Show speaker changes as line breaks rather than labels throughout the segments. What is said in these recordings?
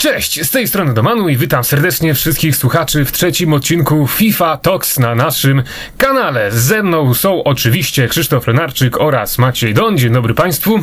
Cześć, z tej strony Domanu i witam serdecznie wszystkich słuchaczy w trzecim odcinku FIFA Talks na naszym kanale. Ze mną są oczywiście Krzysztof Renarczyk oraz Maciej Don. Dzień dobry Państwu.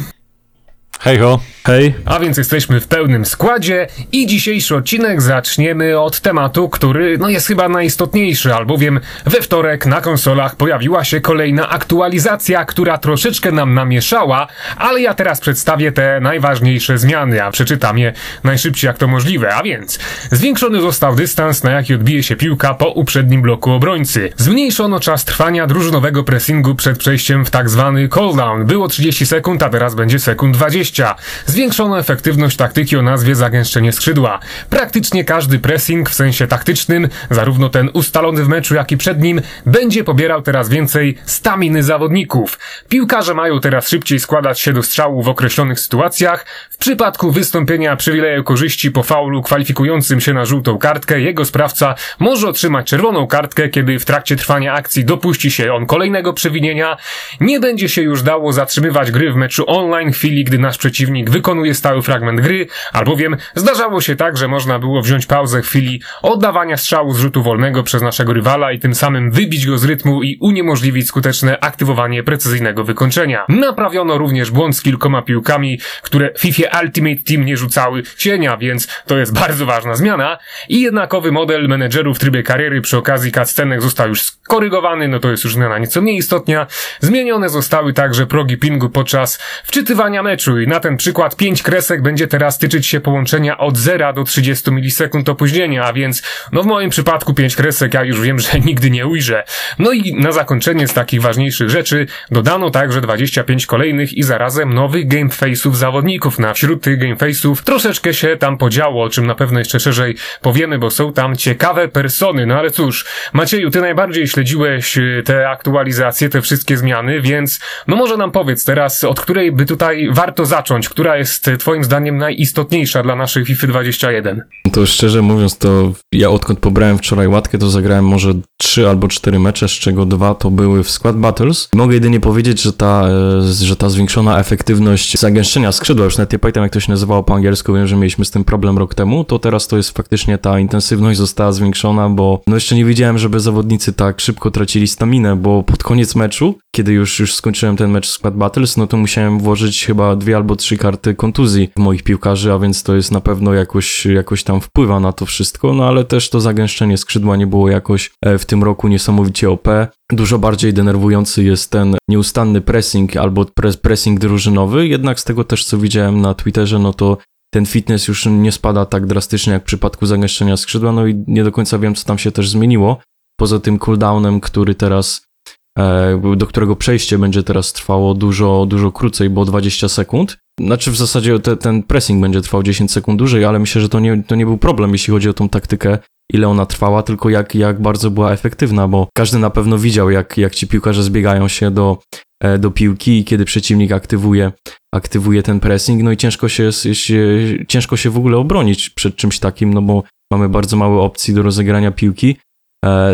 Hej ho.
Hej.
A więc jesteśmy w pełnym składzie i dzisiejszy odcinek zaczniemy od tematu, który no jest chyba najistotniejszy, albowiem we wtorek na konsolach pojawiła się kolejna aktualizacja, która troszeczkę nam namieszała, ale ja teraz przedstawię te najważniejsze zmiany, a przeczytam je najszybciej jak to możliwe. A więc zwiększony został dystans, na jaki odbije się piłka po uprzednim bloku obrońcy. Zmniejszono czas trwania drużynowego pressingu przed przejściem w tak zwany cooldown. Było 30 sekund, a teraz będzie sekund 20. Zwiększono efektywność taktyki o nazwie zagęszczenie skrzydła. Praktycznie każdy pressing w sensie taktycznym, zarówno ten ustalony w meczu, jak i przed nim, będzie pobierał teraz więcej staminy zawodników. Piłkarze mają teraz szybciej składać się do strzału w określonych sytuacjach. W przypadku wystąpienia przywileju korzyści po faulu kwalifikującym się na żółtą kartkę, jego sprawca może otrzymać czerwoną kartkę, kiedy w trakcie trwania akcji dopuści się on kolejnego przewinienia. Nie będzie się już dało zatrzymywać gry w meczu online w chwili, gdy nasz przeciwnik wykonuje stały fragment gry, albowiem zdarzało się tak, że można było wziąć pauzę w chwili oddawania strzału z rzutu wolnego przez naszego rywala i tym samym wybić go z rytmu i uniemożliwić skuteczne aktywowanie precyzyjnego wykończenia. Naprawiono również błąd z kilkoma piłkami, które FIFA Ultimate Team nie rzucały cienia, więc to jest bardzo ważna zmiana. I jednakowy model menedżerów w trybie kariery przy okazji cutscenek został już skorygowany, no to jest już zmiana nieco mniej istotna. Zmienione zostały także progi pingu podczas wczytywania meczu i na ten przykład 5 kresek będzie teraz tyczyć się połączenia od 0 do 30 milisekund opóźnienia, a więc no w moim przypadku 5 kresek ja już wiem, że nigdy nie ujrzę. No i na zakończenie z takich ważniejszych rzeczy dodano także 25 kolejnych i zarazem nowych gameface'ów zawodników. Na wśród tych gameface'ów troszeczkę się tam podziało, o czym na pewno jeszcze szerzej powiemy, bo są tam ciekawe persony. No ale cóż, Macieju, ty najbardziej śledziłeś y, te aktualizacje, te wszystkie zmiany, więc no może nam powiedz teraz, od której by tutaj warto zacząć, która jest y, twoim zdaniem najistotniejsza dla naszych FIFA 21?
To szczerze mówiąc, to ja odkąd pobrałem wczoraj łatkę, to zagrałem może trzy albo cztery mecze, z czego dwa to były w Squad Battles. Mogę jedynie powiedzieć, że ta, e, że ta zwiększona efektywność zagęszczenia skrzydła, już nawet nie pamiętam jak to się nazywało po angielsku, wiem, że mieliśmy z tym problem rok temu, to teraz to jest faktycznie ta intensywność została zwiększona, bo no jeszcze nie widziałem, żeby zawodnicy tak szybko tracili staminę, bo pod koniec meczu, kiedy już, już skończyłem ten mecz Squad Battles, no to musiałem włożyć chyba dwie albo trzy karty kontuzji w moich piłkarzy, a więc to jest na pewno jakoś, jakoś tam wpływa na to wszystko, no ale też to zagęszczenie skrzydła nie było jakoś e, w tym roku niesamowicie OP. Dużo bardziej denerwujący jest ten nieustanny pressing albo pressing drużynowy, jednak z tego też co widziałem na Twitterze, no to ten fitness już nie spada tak drastycznie jak w przypadku zagęszczenia skrzydła, no i nie do końca wiem, co tam się też zmieniło. Poza tym cooldownem, który teraz, e, do którego przejście będzie teraz trwało dużo, dużo krócej, bo 20 sekund. Znaczy w zasadzie te, ten pressing będzie trwał 10 sekund dłużej, ale myślę, że to nie, to nie był problem, jeśli chodzi o tą taktykę, ile ona trwała, tylko jak, jak bardzo była efektywna, bo każdy na pewno widział, jak, jak ci piłkarze zbiegają się do, e, do piłki i kiedy przeciwnik aktywuje, aktywuje ten pressing, no i ciężko się, ciężko się w ogóle obronić przed czymś takim, no bo mamy bardzo małe opcji do rozegrania piłki,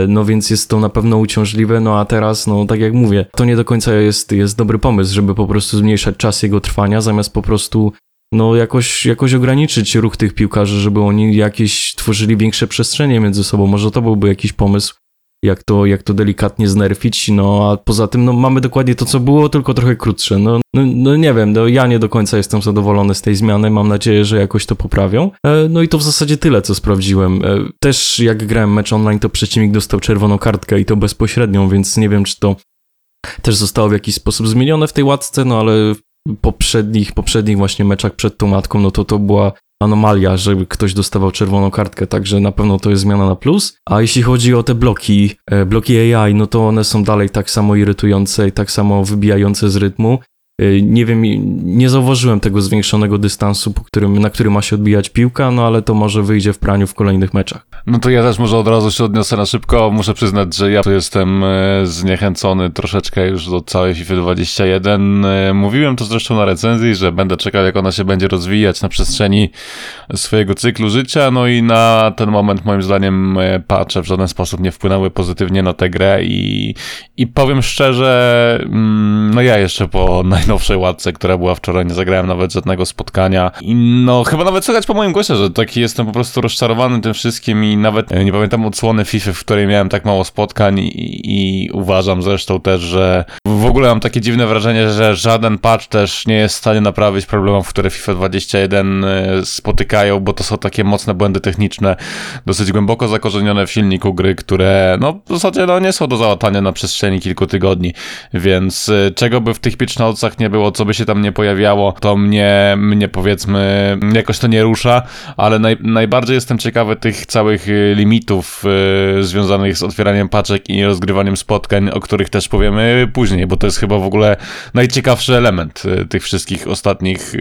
no więc jest to na pewno uciążliwe, no a teraz, no tak jak mówię, to nie do końca jest, jest dobry pomysł, żeby po prostu zmniejszać czas jego trwania, zamiast po prostu no jakoś, jakoś ograniczyć ruch tych piłkarzy, żeby oni jakieś tworzyli większe przestrzenie między sobą. Może to byłby jakiś pomysł, jak to, jak to delikatnie znerfić, no a poza tym no, mamy dokładnie to, co było, tylko trochę krótsze. No, no, no nie wiem, no, ja nie do końca jestem zadowolony z tej zmiany, mam nadzieję, że jakoś to poprawią. E, no i to w zasadzie tyle, co sprawdziłem. E, też jak grałem mecz online, to przeciwnik dostał czerwoną kartkę i to bezpośrednią, więc nie wiem, czy to też zostało w jakiś sposób zmienione w tej łatce, no ale poprzednich, poprzednich właśnie meczach przed tą matką, no to to była anomalia, żeby ktoś dostawał czerwoną kartkę, także na pewno to jest zmiana na plus. A jeśli chodzi o te bloki, e, bloki AI, no to one są dalej tak samo irytujące i tak samo wybijające z rytmu. E, nie wiem, nie zauważyłem tego zwiększonego dystansu, którym, na którym ma się odbijać piłka, no ale to może wyjdzie w praniu w kolejnych meczach.
No to ja też może od razu się odniosę na szybko. Muszę przyznać, że ja tu jestem e, zniechęcony troszeczkę już do całej FIFA 21. E, mówiłem to zresztą na recenzji, że będę czekał, jak ona się będzie rozwijać na przestrzeni swojego cyklu życia. No i na ten moment, moim zdaniem, patrzę w żaden sposób nie wpłynęły pozytywnie na tę grę i, i powiem szczerze, mm, no ja jeszcze po najnowszej łatce, która była wczoraj, nie zagrałem nawet żadnego spotkania. I no, chyba nawet słychać po moim głosie, że taki jestem po prostu rozczarowany tym wszystkim i nawet e, nie pamiętam odsłony FIFA, w której miałem tak mało spotkań i, i uważam zresztą też, że w ogóle mam takie dziwne wrażenie, że żaden patch też nie jest w stanie naprawić problemów, które FIFA 21 e, spotykają, bo to są takie mocne błędy techniczne, dosyć głęboko zakorzenione w silniku gry, które no w zasadzie no, nie są do załatania na przestrzeni kilku tygodni, więc e, czego by w tych pitch notesach nie było, co by się tam nie pojawiało, to mnie, mnie powiedzmy jakoś to nie rusza, ale naj, najbardziej jestem ciekawy tych całych e, limitów e, związanych z otwieraniem paczek i rozgrywaniem spotkań, o których też powiemy później, bo to jest chyba w ogóle najciekawszy element e, tych wszystkich ostatnich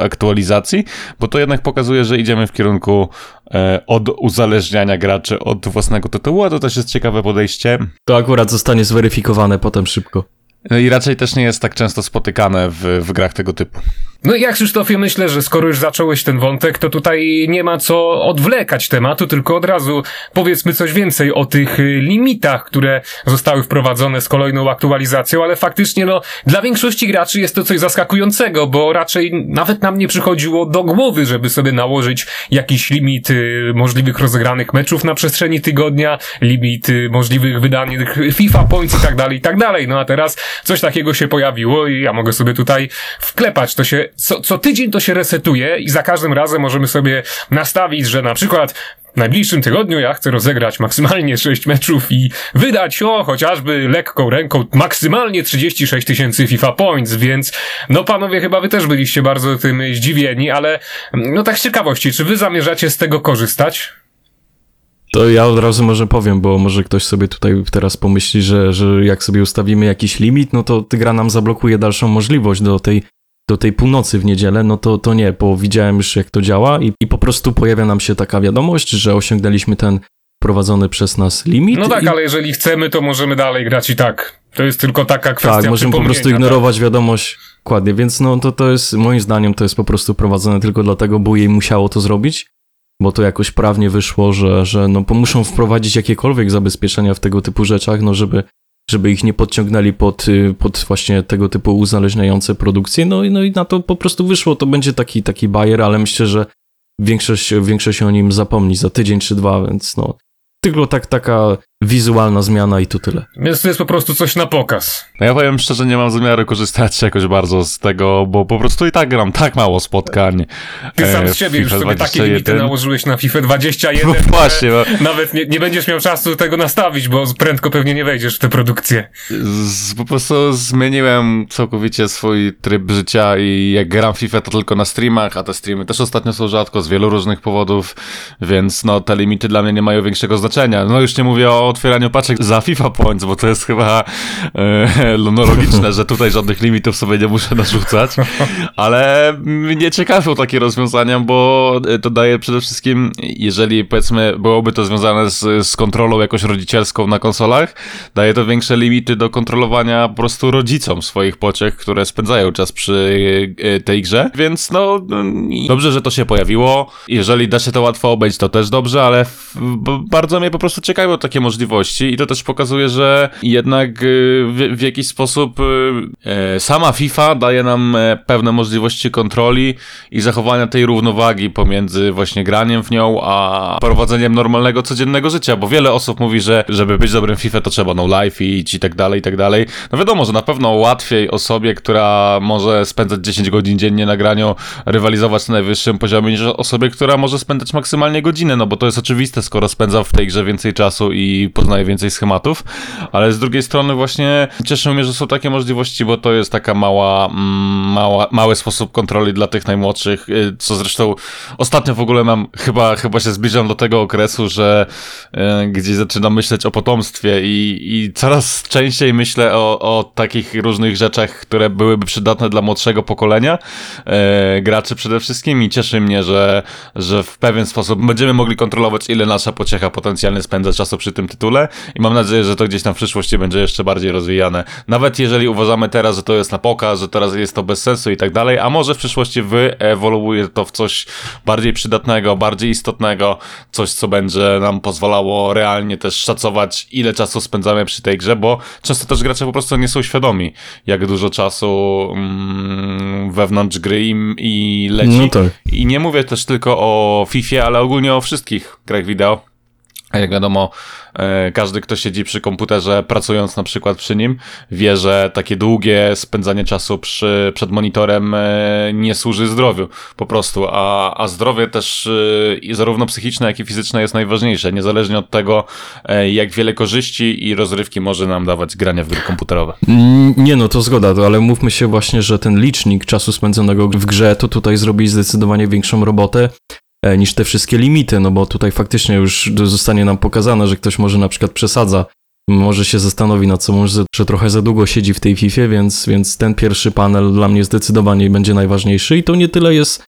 aktualizacji, bo to jednak pokazuje, że idziemy w kierunku e, od uzależniania graczy od własnego tytułu, a to też jest ciekawe podejście.
To akurat zostanie zweryfikowane potem szybko.
I raczej też nie jest tak często spotykane w, w grach tego typu.
No i jak Krzysztofie, myślę, że skoro już zacząłeś ten wątek, to tutaj nie ma co odwlekać tematu, tylko od razu powiedzmy coś więcej o tych y, limitach, które zostały wprowadzone z kolejną aktualizacją, ale faktycznie no, dla większości graczy jest to coś zaskakującego, bo raczej nawet nam nie przychodziło do głowy, żeby sobie nałożyć jakiś limit y, możliwych rozegranych meczów na przestrzeni tygodnia, limit y, możliwych wydanych FIFA points i tak dalej, i tak dalej. No a teraz coś takiego się pojawiło i ja mogę sobie tutaj wklepać. To się, co, co tydzień to się resetuje i za każdym razem możemy sobie nastawić, że na przykład w najbliższym tygodniu ja chcę rozegrać maksymalnie 6 meczów i wydać o chociażby lekką ręką maksymalnie 36 tysięcy FIFA Points, więc no panowie chyba wy też byliście bardzo tym zdziwieni, ale no tak z ciekawości, czy wy zamierzacie z tego korzystać?
To ja od razu może powiem, bo może ktoś sobie tutaj teraz pomyśli, że, że jak sobie ustawimy jakiś limit, no to gra nam zablokuje dalszą możliwość do tej, do tej północy w niedzielę, no to, to nie, bo widziałem już jak to działa i, i po prostu pojawia nam się taka wiadomość, że osiągnęliśmy ten prowadzony przez nas limit.
No tak,
i,
ale jeżeli chcemy, to możemy dalej grać i tak. To jest tylko taka kwestia
Tak, możemy po prostu
przypomnienia, tak?
ignorować wiadomość. Dokładnie, więc no to, to jest, moim zdaniem, to jest po prostu prowadzone tylko dlatego, bo jej musiało to zrobić, bo to jakoś prawnie wyszło, że, że no muszą wprowadzić jakiekolwiek zabezpieczenia w tego typu rzeczach, no żeby, żeby ich nie podciągnęli pod, y, pod właśnie tego typu uzależniające produkcje, no, no i na to po prostu wyszło, to będzie taki, taki bajer, ale myślę, że większość, większość o nim zapomni za tydzień czy dwa, więc no. Tylko tak, taka wizualna zmiana i to tyle.
Więc to jest po prostu coś na pokaz.
No ja powiem szczerze, nie mam zamiaru korzystać jakoś bardzo z tego, bo po prostu i tak gram tak mało spotkań.
Ty sam
e,
z siebie już sobie takie
21.
limity nałożyłeś na FIFA 21.
No właśnie, bo
Nawet nie, nie będziesz miał czasu tego nastawić, bo prędko pewnie nie wejdziesz w tę produkcję.
z, po prostu zmieniłem całkowicie swój tryb życia i jak gram FIFA to tylko na streamach, a te streamy też ostatnio są rzadko z wielu różnych powodów, więc no te limity dla mnie nie mają większego znaczenia. No już nie mówię o otwieraniu paczek za FIFA Points, bo to jest chyba e, logiczne, że tutaj żadnych limitów sobie nie muszę narzucać, ale mnie ciekawią takie rozwiązania, bo to daje przede wszystkim, jeżeli powiedzmy byłoby to związane z, z kontrolą jakoś rodzicielską na konsolach, daje to większe limity do kontrolowania po prostu rodzicom swoich pociech, które spędzają czas przy e, tej grze, więc no dobrze, że to się pojawiło. Jeżeli da się to łatwo obejść, to też dobrze, ale bardzo mnie po prostu ciekawią takie możliwości i to też pokazuje, że jednak e, w, w jakiś sposób e, sama FIFA daje nam e, pewne możliwości kontroli i zachowania tej równowagi pomiędzy właśnie graniem w nią, a prowadzeniem normalnego, codziennego życia, bo wiele osób mówi, że żeby być dobrym FIFA to trzeba no life i tak dalej, i tak dalej. No wiadomo, że na pewno łatwiej osobie, która może spędzać 10 godzin dziennie na graniu, rywalizować na najwyższym poziomie, niż osobie, która może spędzać maksymalnie godzinę, no bo to jest oczywiste, skoro spędza w tej grze więcej czasu i poznaje więcej schematów, ale z drugiej strony właśnie cieszę mnie, że są takie możliwości, bo to jest taka mała, mm, mała mały sposób kontroli dla tych najmłodszych, y, co zresztą ostatnio w ogóle mam, chyba, chyba się zbliżam do tego okresu, że y, gdzieś zaczynam myśleć o potomstwie i, i coraz częściej myślę o, o takich różnych rzeczach, które byłyby przydatne dla młodszego pokolenia, e, graczy przede wszystkim i cieszy mnie, że, że w pewien sposób będziemy mogli kontrolować, ile nasza pociecha potencjalnie spędza czasu przy tym tytule i mam nadzieję, że to gdzieś tam w przyszłości będzie jeszcze bardziej rozwijane. Nawet jeżeli uważamy teraz, że to jest na pokaz, że teraz jest to bez sensu i tak dalej, a może w przyszłości wyewoluuje to w coś bardziej przydatnego, bardziej istotnego, coś co będzie nam pozwalało realnie też szacować ile czasu spędzamy przy tej grze, bo często też gracze po prostu nie są świadomi, jak dużo czasu mm, wewnątrz gry im i leci.
No tak.
I nie mówię też tylko o FIFA, ale ogólnie o wszystkich grach wideo. Jak wiadomo, e, każdy, kto siedzi przy komputerze, pracując na przykład przy nim, wie, że takie długie spędzanie czasu przy, przed monitorem e, nie służy zdrowiu, po prostu. A, a zdrowie też e, zarówno psychiczne, jak i fizyczne jest najważniejsze, niezależnie od tego, jak wiele korzyści i rozrywki może nam dawać granie w gry komputerowe.
Mm, Nie no, to zgoda, ale mówmy się właśnie, że ten licznik czasu spędzonego w grze to tutaj zrobi zdecydowanie większą robotę niż te wszystkie limity, no bo tutaj faktycznie już zostanie nam pokazane, że ktoś może na przykład przesadza, może się zastanowi nad sobą, że trochę za długo siedzi w tej FIFA, więc, więc ten pierwszy panel dla mnie zdecydowanie będzie najważniejszy i to nie tyle jest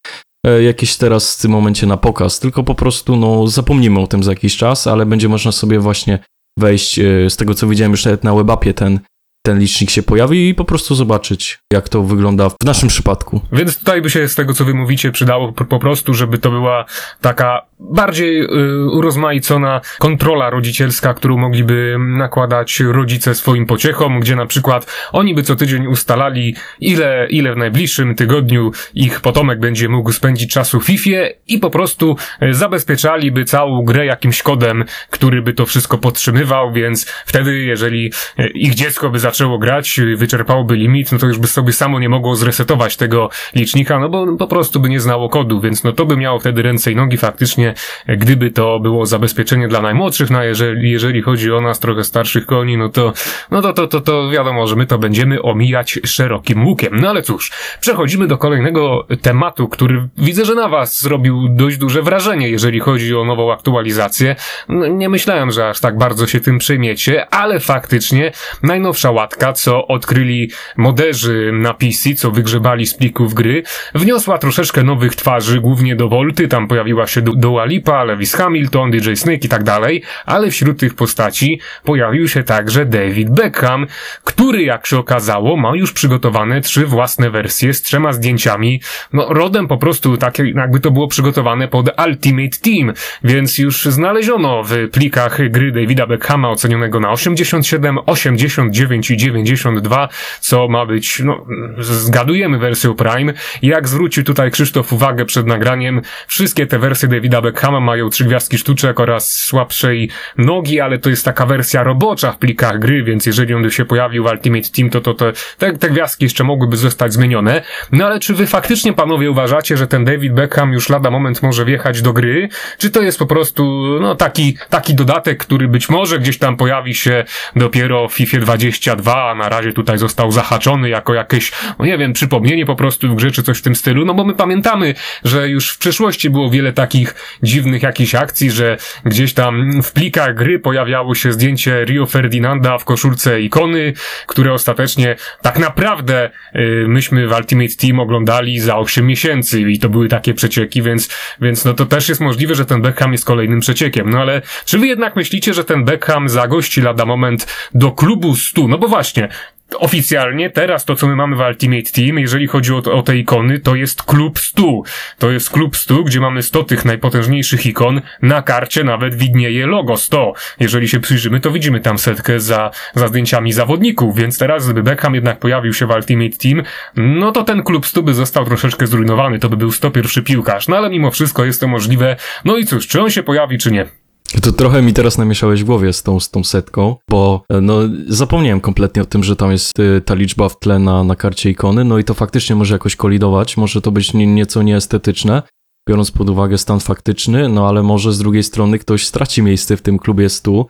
e, jakieś teraz w tym momencie na pokaz, tylko po prostu no zapomnimy o tym za jakiś czas, ale będzie można sobie właśnie wejść, e, z tego co widziałem już nawet na webapie ten, ten licznik się pojawi i po prostu zobaczyć, jak to wygląda w naszym przypadku.
Więc tutaj by się z tego, co wy mówicie, przydało po, po prostu, żeby to była taka bardziej y, urozmaicona kontrola rodzicielska, którą mogliby nakładać rodzice swoim pociechom, gdzie na przykład oni by co tydzień ustalali, ile, ile w najbliższym tygodniu ich potomek będzie mógł spędzić czasu w FIFA i po prostu y, zabezpieczaliby całą grę jakimś kodem, który by to wszystko podtrzymywał, więc wtedy, jeżeli y, ich dziecko by zaczęło grać, y, wyczerpałoby limit, no to już by sobie samo nie mogło zresetować tego licznika, no bo po prostu by nie znało kodu, więc no to by miało wtedy ręce i nogi faktycznie, gdyby to było zabezpieczenie dla najmłodszych, no jeżeli, jeżeli chodzi o nas trochę starszych koni, no to, no to, to, to, to wiadomo, że my to będziemy omijać szerokim łukiem. No ale cóż, przechodzimy do kolejnego tematu, który widzę, że na was zrobił dość duże wrażenie, jeżeli chodzi o nową aktualizację. No, nie myślałem, że aż tak bardzo się tym przejmiecie, ale faktycznie najnowsza łatka, co odkryli moderzy na PC, co wygrzebali z plików gry, wniosła troszeczkę nowych twarzy, głównie do Volty, tam pojawiła się Du- Dua Lipa, Lewis Hamilton, DJ Snake i tak dalej, ale wśród tych postaci pojawił się także David Beckham, który jak się okazało ma już przygotowane trzy własne wersje z trzema zdjęciami, no rodem po prostu takie jakby to było przygotowane pod Ultimate Team, więc już znaleziono w plikach gry Davida Beckhama ocenionego na 87, 89 i 92, co ma być, no, zgadujemy wersję Prime. Jak zwrócił tutaj Krzysztof uwagę przed nagraniem, wszystkie te wersje Davida Beckhama mają trzy gwiazdki sztuczek oraz słabszej nogi, ale to jest taka wersja robocza w plikach gry, więc jeżeli on by się pojawił w Ultimate Team, to, to, to te, te gwiazdki jeszcze mogłyby zostać zmienione. No ale czy wy faktycznie, panowie, uważacie, że ten David Beckham już lada moment może wjechać do gry? Czy to jest po prostu, no, taki, taki dodatek, który być może gdzieś tam pojawi się dopiero w FIFA 22, a na razie tutaj został zahaczony jako jakieś, no nie wiem, przypomnienie po prostu w grze, czy coś w tym stylu, no bo my pamiętamy, że już w przeszłości było wiele takich dziwnych jakichś akcji, że gdzieś tam w plikach gry pojawiało się zdjęcie Rio Ferdinanda w koszulce ikony, które ostatecznie tak naprawdę y, myśmy w Ultimate Team oglądali za 8 miesięcy i to były takie przecieki, więc, więc no to też jest możliwe, że ten Beckham jest kolejnym przeciekiem. No ale czy wy jednak myślicie, że ten Beckham zagości lada moment do klubu 100? No bo właśnie, oficjalnie teraz to, co my mamy w Ultimate Team, jeżeli chodzi o, o te ikony, to jest klub 100. To jest klub 100, gdzie mamy 100 tych najpotężniejszych ikon. Na karcie nawet widnieje logo 100. Jeżeli się przyjrzymy, to widzimy tam setkę za, za zdjęciami zawodników, więc teraz gdyby Beckham jednak pojawił się w Ultimate Team, no to ten klub 100 by został troszeczkę zrujnowany, to by był 101 piłkarz. No ale mimo wszystko jest to możliwe. No i cóż, czy on się pojawi, czy nie?
To trochę mi teraz namieszałeś w głowie z tą, z tą setką, bo e, no, zapomniałem kompletnie o tym, że tam jest y, ta liczba w tle na, na karcie ikony, no i to faktycznie może jakoś kolidować, może to być nie, nieco nieestetyczne, biorąc pod uwagę stan faktyczny, no ale może z drugiej strony ktoś straci miejsce w tym klubie 100,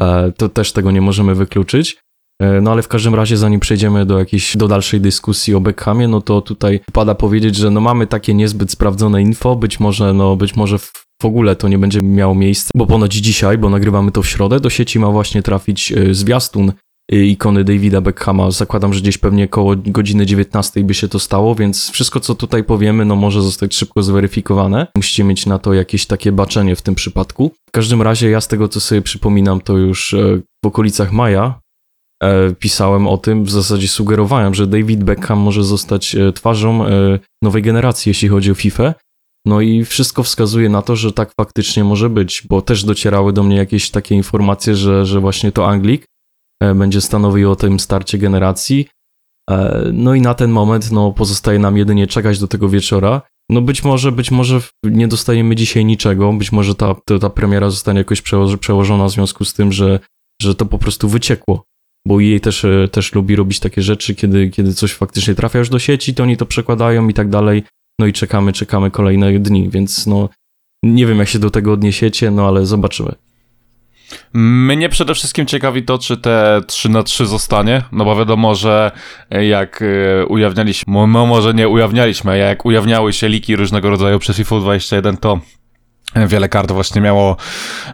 e, to też tego nie możemy wykluczyć. E, No ale w każdym razie, zanim przejdziemy do jakiejś, do dalszej dyskusji o Beckhamie, no to tutaj pada powiedzieć, że no mamy takie niezbyt sprawdzone info, być może, no być może w, w ogóle to nie będzie miało miejsca, bo ponoć dzisiaj, bo nagrywamy to w środę, do sieci ma właśnie trafić e, zwiastun y, ikony Davida Beckhama. Zakładam, że gdzieś pewnie koło godziny 19 by się to stało, więc wszystko, co tutaj powiemy, no może zostać szybko zweryfikowane. Musicie mieć na to jakieś takie baczenie w tym przypadku. W każdym razie ja z tego, co sobie przypominam, to już e, w okolicach maja e, pisałem o tym, w zasadzie sugerowałem, że David Beckham może zostać e, twarzą e, nowej generacji, jeśli chodzi o FIFA. No i wszystko wskazuje na to, że tak faktycznie może być, bo też docierały do mnie jakieś takie informacje, że, że właśnie to Anglik e, będzie stanowił o tym starcie generacji. E, No i na ten moment no, pozostaje nam jedynie czekać do tego wieczora. No być może, być może nie dostajemy dzisiaj niczego, być może ta, ta, ta premiera zostanie jakoś przełoż- przełożona w związku z tym, że, że to po prostu wyciekło. Bo jej też, e, też lubi robić takie rzeczy, kiedy, kiedy coś faktycznie trafia już do sieci, to oni to przekładają i tak dalej. No i czekamy, czekamy kolejne dni, więc no nie wiem jak się do tego odniesiecie, no ale zobaczymy.
Mnie przede wszystkim ciekawi to, czy te 3 na 3 zostanie, no bo wiadomo, że jak e, ujawnialiśmy, no może nie ujawnialiśmy, jak ujawniały się liki różnego rodzaju przez FIFA 21, to Wiele kart właśnie miało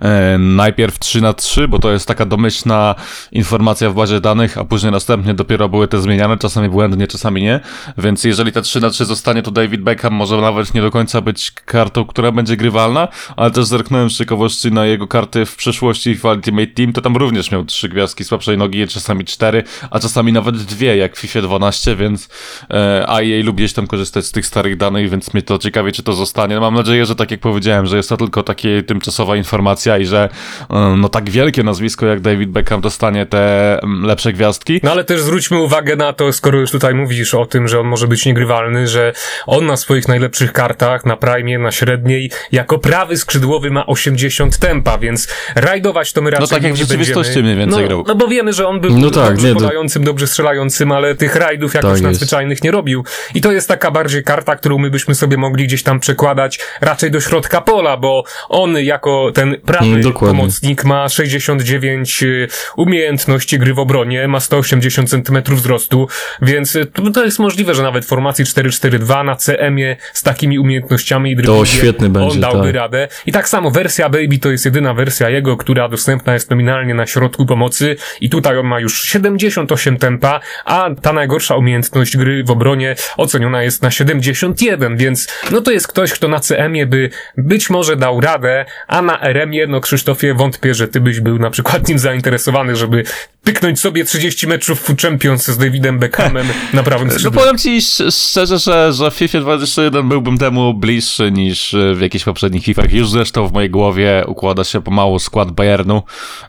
e, najpierw 3 na 3, bo to jest taka domyślna informacja w bazie danych, a później następnie dopiero były te zmieniane, czasami błędnie, czasami nie. Więc jeżeli te 3 na 3 zostanie, to David Beckham może nawet nie do końca być kartą, która będzie grywalna, ale też zerknąłem z ciekawości na jego karty w przeszłości w Ultimate Team, to tam również miał trzy gwiazdki słabszej nogi, czasami cztery, a czasami nawet dwie, jak w FIFA 12, więc e, a jej lubi gdzieś tam korzystać z tych starych danych, więc mnie to ciekawie, czy to zostanie. Mam nadzieję, że tak jak powiedziałem, że jest to tylko taka tymczasowa informacja i że e, no tak wielkie nazwisko jak David Beckham dostanie te mm, lepsze gwiazdki.
No ale też zwróćmy uwagę na to, skoro już tutaj mówisz o tym, że on może być niegrywalny, że on na swoich najlepszych kartach, na prime, na średniej, jako prawy skrzydłowy ma 80 tempa, więc rajdować to my raczej
No tak jak w rzeczywistości
będziemy.
mniej więcej
no,
grał.
No bo wiemy, że on był
No tak,
dobrze
nie, to-
podającym, dobrze strzelającym, ale tych rajdów jakoś
Tak
nadzwyczajnych nie robił. I to jest taka bardziej karta, którą my byśmy sobie mogli gdzieś tam przekładać raczej do środka pola, bo on jako ten prawy
Mm, dokładnie.
pomocnik ma 69 y, umiejętności gry w obronie, ma 180 cm wzrostu, więc y, to, to jest możliwe, że nawet w formacji 4-4-2 na CM-ie z takimi umiejętnościami i driblingiem
świetny będzie,
on dałby
tak.
radę. I tak samo wersja Baby to jest jedyna wersja jego, która dostępna jest nominalnie na środku pomocy i tutaj on ma już 78 tempa, a ta najgorsza umiejętność gry w obronie oceniona jest na 71, więc no to jest ktoś, kto na CM-ie by być może dał radę, a na RM-ie, no Krzysztofie, wątpię, że ty byś był na przykład nim zainteresowany, żeby pyknąć sobie 30 meczów Champions z Davidem Beckhamem na prawym
No
skrzydle.
powiem ci sz- szczerze, że, że w FIFA 21 byłbym temu bliższy niż e, w jakichś poprzednich FIFach. Już zresztą w mojej głowie układa się pomału skład Bayernu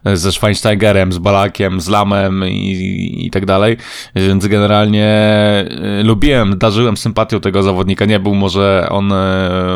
e, ze Schweinsteigerem, z Balakiem, z Lamem i, i tak dalej. Więc generalnie e, lubiłem, darzyłem sympatią tego zawodnika. Nie był może on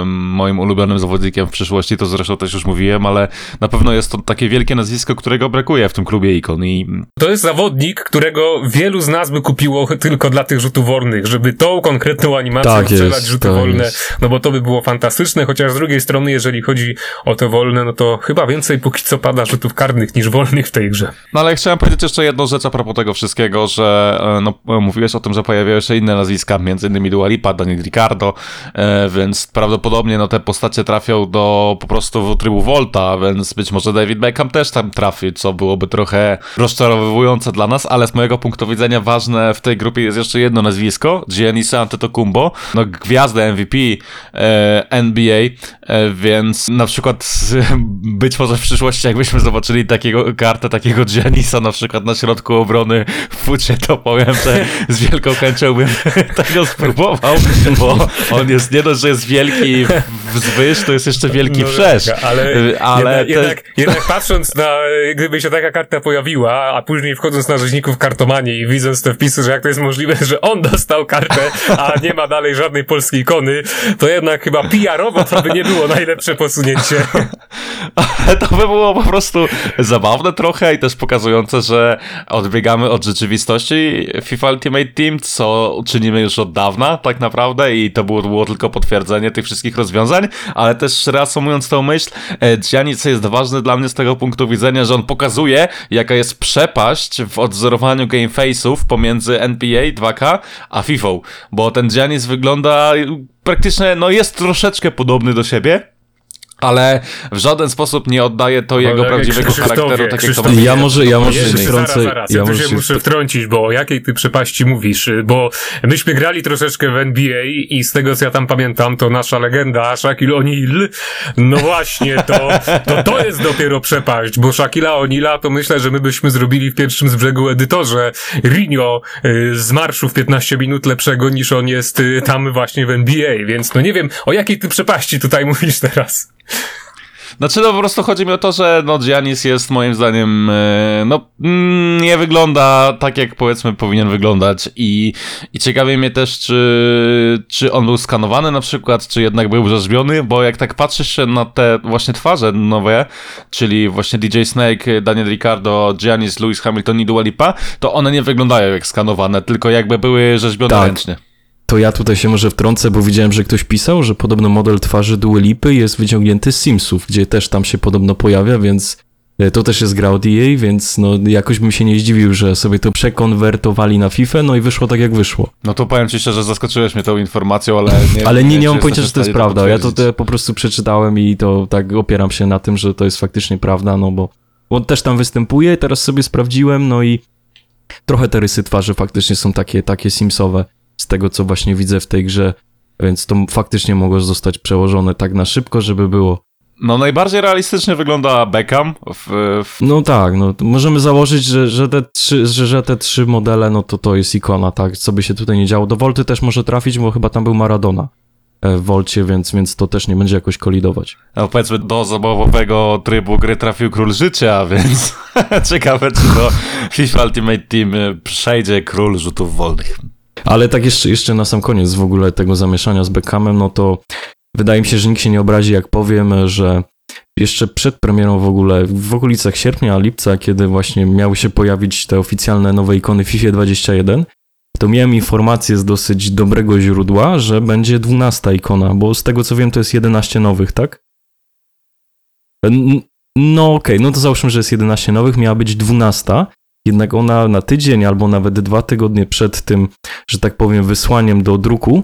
moim ulubionym zawodnikiem w przyszłości, to zresztą też już mówiłem, ale na pewno jest to takie wielkie nazwisko, którego brakuje w tym klubie ikon i
To jest zawodnik, którego wielu z nas by kupiło tylko dla tych rzutów wolnych, żeby tą konkretną animacją
Tak
strzelać
jest,
rzuty
tak
wolne,
jest.
no bo to by było fantastyczne, chociaż z drugiej strony, jeżeli chodzi o te wolne, no to chyba więcej póki co pada rzutów karnych niż wolnych w tej grze.
No ale chciałem powiedzieć jeszcze jedną rzecz a propos tego wszystkiego, że e, no, mówiłeś o tym, że pojawiają się inne nazwiska, między innymi Dua Lipa, Daniel Ricardo, e, więc prawdopodobnie no, te postacie trafią do po prostu trybu Volta, więc być może David Beckham też tam trafi, co byłoby trochę rozczarowywujące dla nas, ale z mojego punktu widzenia ważne w tej grupie jest jeszcze jedno nazwisko, Giannis Antetokounmpo, no gwiazda MVP e, NBA, e, więc na przykład być może w przyszłości jakbyśmy zobaczyli takiego kartę takiego Giannisa na przykład na środku obrony w fucie, to powiem, że z wielką chęcią bym tego spróbował, bo on jest nie dość, że jest wielki wzwyż, to jest jeszcze wielki wszerz.
tak, ale,
ale
jednak,
te-
jednak, jednak patrząc na, gdyby się taka karta pojawiła, a później wchodząc na rzeźników kartomanii i widząc te wpisy, że jak to jest możliwe, że on dostał kartę, a nie ma dalej żadnej polskiej ikony, to jednak chyba PR-owo to by nie było najlepsze posunięcie.
Ale to by było po prostu zabawne trochę i też pokazujące, że odbiegamy od rzeczywistości FIFA Ultimate Team, co czynimy już od dawna tak naprawdę i to było, było tylko potwierdzenie tych wszystkich rozwiązań, ale też reasumując tą myśl, e, Giannis jest ważny dla mnie z tego punktu widzenia, że on pokazuje, jaka jest przepaść w odzorowaniu gameface'ów pomiędzy NBA 2K a FIFA, bo ten Giannis wygląda praktycznie, no jest troszeczkę podobny do siebie, ale w żaden sposób nie oddaje to jego
Ale
prawdziwego charakteru, tak jak to
Ja może, ja może
Jezu,
się
zaraz,
wtrącę.
zaraz,
ja
ja
może
się muszę wtrącić, bo o jakiej ty przepaści mówisz, bo myśmy grali troszeczkę w NBA i z tego co ja tam pamiętam, to nasza legenda Shaquille O'Neal, no właśnie, to, to to jest dopiero przepaść, bo Shaquilla O'Neala to myślę, że my byśmy zrobili w pierwszym z brzegu edytorze Rinio y, z marszu w 15 minut lepszego niż on jest y, tam właśnie w NBA, więc no nie wiem, o jakiej ty przepaści tutaj mówisz teraz.
Znaczy, no po prostu chodzi mi o to, że no Giannis jest moim zdaniem, e, no mm, nie wygląda tak, jak powiedzmy powinien wyglądać i, i ciekawi mnie też, czy, czy on był skanowany na przykład, czy jednak był rzeźbiony, bo jak tak patrzysz się na te właśnie twarze nowe, czyli właśnie DJ Snake, Daniel Ricardo, Giannis, Lewis Hamilton i Dua Lipa, to one nie wyglądają jak skanowane, tylko jakby były rzeźbione
Tak.
ręcznie.
To ja tutaj się może wtrącę, bo widziałem, że ktoś pisał, że podobno model twarzy Dua Lipy jest wyciągnięty z Simsów, gdzie też tam się podobno pojawia, więc e, to też jest gra od EA, więc no jakoś bym się nie zdziwił, że sobie to przekonwertowali na FIFA, no i wyszło tak jak wyszło.
No to powiem ci szczerze, zaskoczyłeś mnie tą informacją, ale nie
Ale nie, nie
czy
mam pojęcia, że to jest prawda. Ja to, to po prostu przeczytałem i to tak opieram się na tym, że to jest faktycznie prawda, no bo on też tam występuje, teraz sobie sprawdziłem, no i trochę te rysy twarzy faktycznie są takie, takie simsowe tego, co właśnie widzę w tej grze, więc to faktycznie mogło zostać przełożone tak na szybko, żeby było.
No najbardziej realistycznie wygląda Beckham w, w
No tak, no możemy założyć, że, że, te trzy, że, że te trzy modele, no to to jest ikona, tak, co by się tutaj nie działo. Do Volty też może trafić, bo chyba tam był Maradona e, w Volcie, więc, więc to też nie będzie jakoś kolidować.
no powiedzmy do zabawowego trybu gry trafił król życia, więc ciekawe czy do FIFA Ultimate Team y, przejdzie król rzutów wolnych.
Ale tak jeszcze, jeszcze na sam koniec w ogóle tego zamieszania z Beckhamem, no to wydaje mi się, że nikt się nie obrazi, jak powiem, że jeszcze przed premierą w ogóle, w okolicach sierpnia, lipca, kiedy właśnie miały się pojawić te oficjalne nowe ikony FIFA 21, to miałem informację z dosyć dobrego źródła, że będzie 12 ikona, bo z tego co wiem to jest 11 nowych, tak? No okej, no to załóżmy, że jest 11 nowych, miała być 12, jednak ona na tydzień albo nawet dwa tygodnie przed tym, że tak powiem, wysłaniem do druku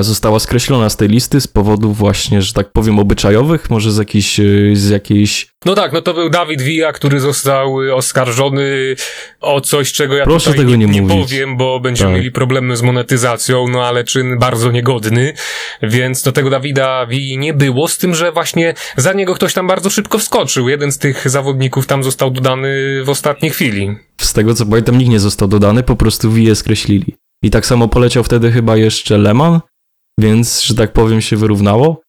została skreślona z tej listy z powodów właśnie, że tak powiem, obyczajowych, może z jakiejś, e, z jakiejś
No tak, no to był Dawid Villa, który został y, oskarżony o coś, czego ja
Proszę tego nie
nie,
mówić.
powiem, bo będziemy
Tak.
mieli problemy z monetyzacją, no ale czyn bardzo niegodny, więc do tego Dawida Villi nie było, z tym, że właśnie za niego ktoś tam bardzo szybko wskoczył. Jeden z tych zawodników tam został dodany w ostatniej chwili.
z tego co pamiętam nikt nie został dodany, po prostu wije skreślili. I tak samo poleciał wtedy chyba jeszcze Leman, więc, że tak powiem, się wyrównało.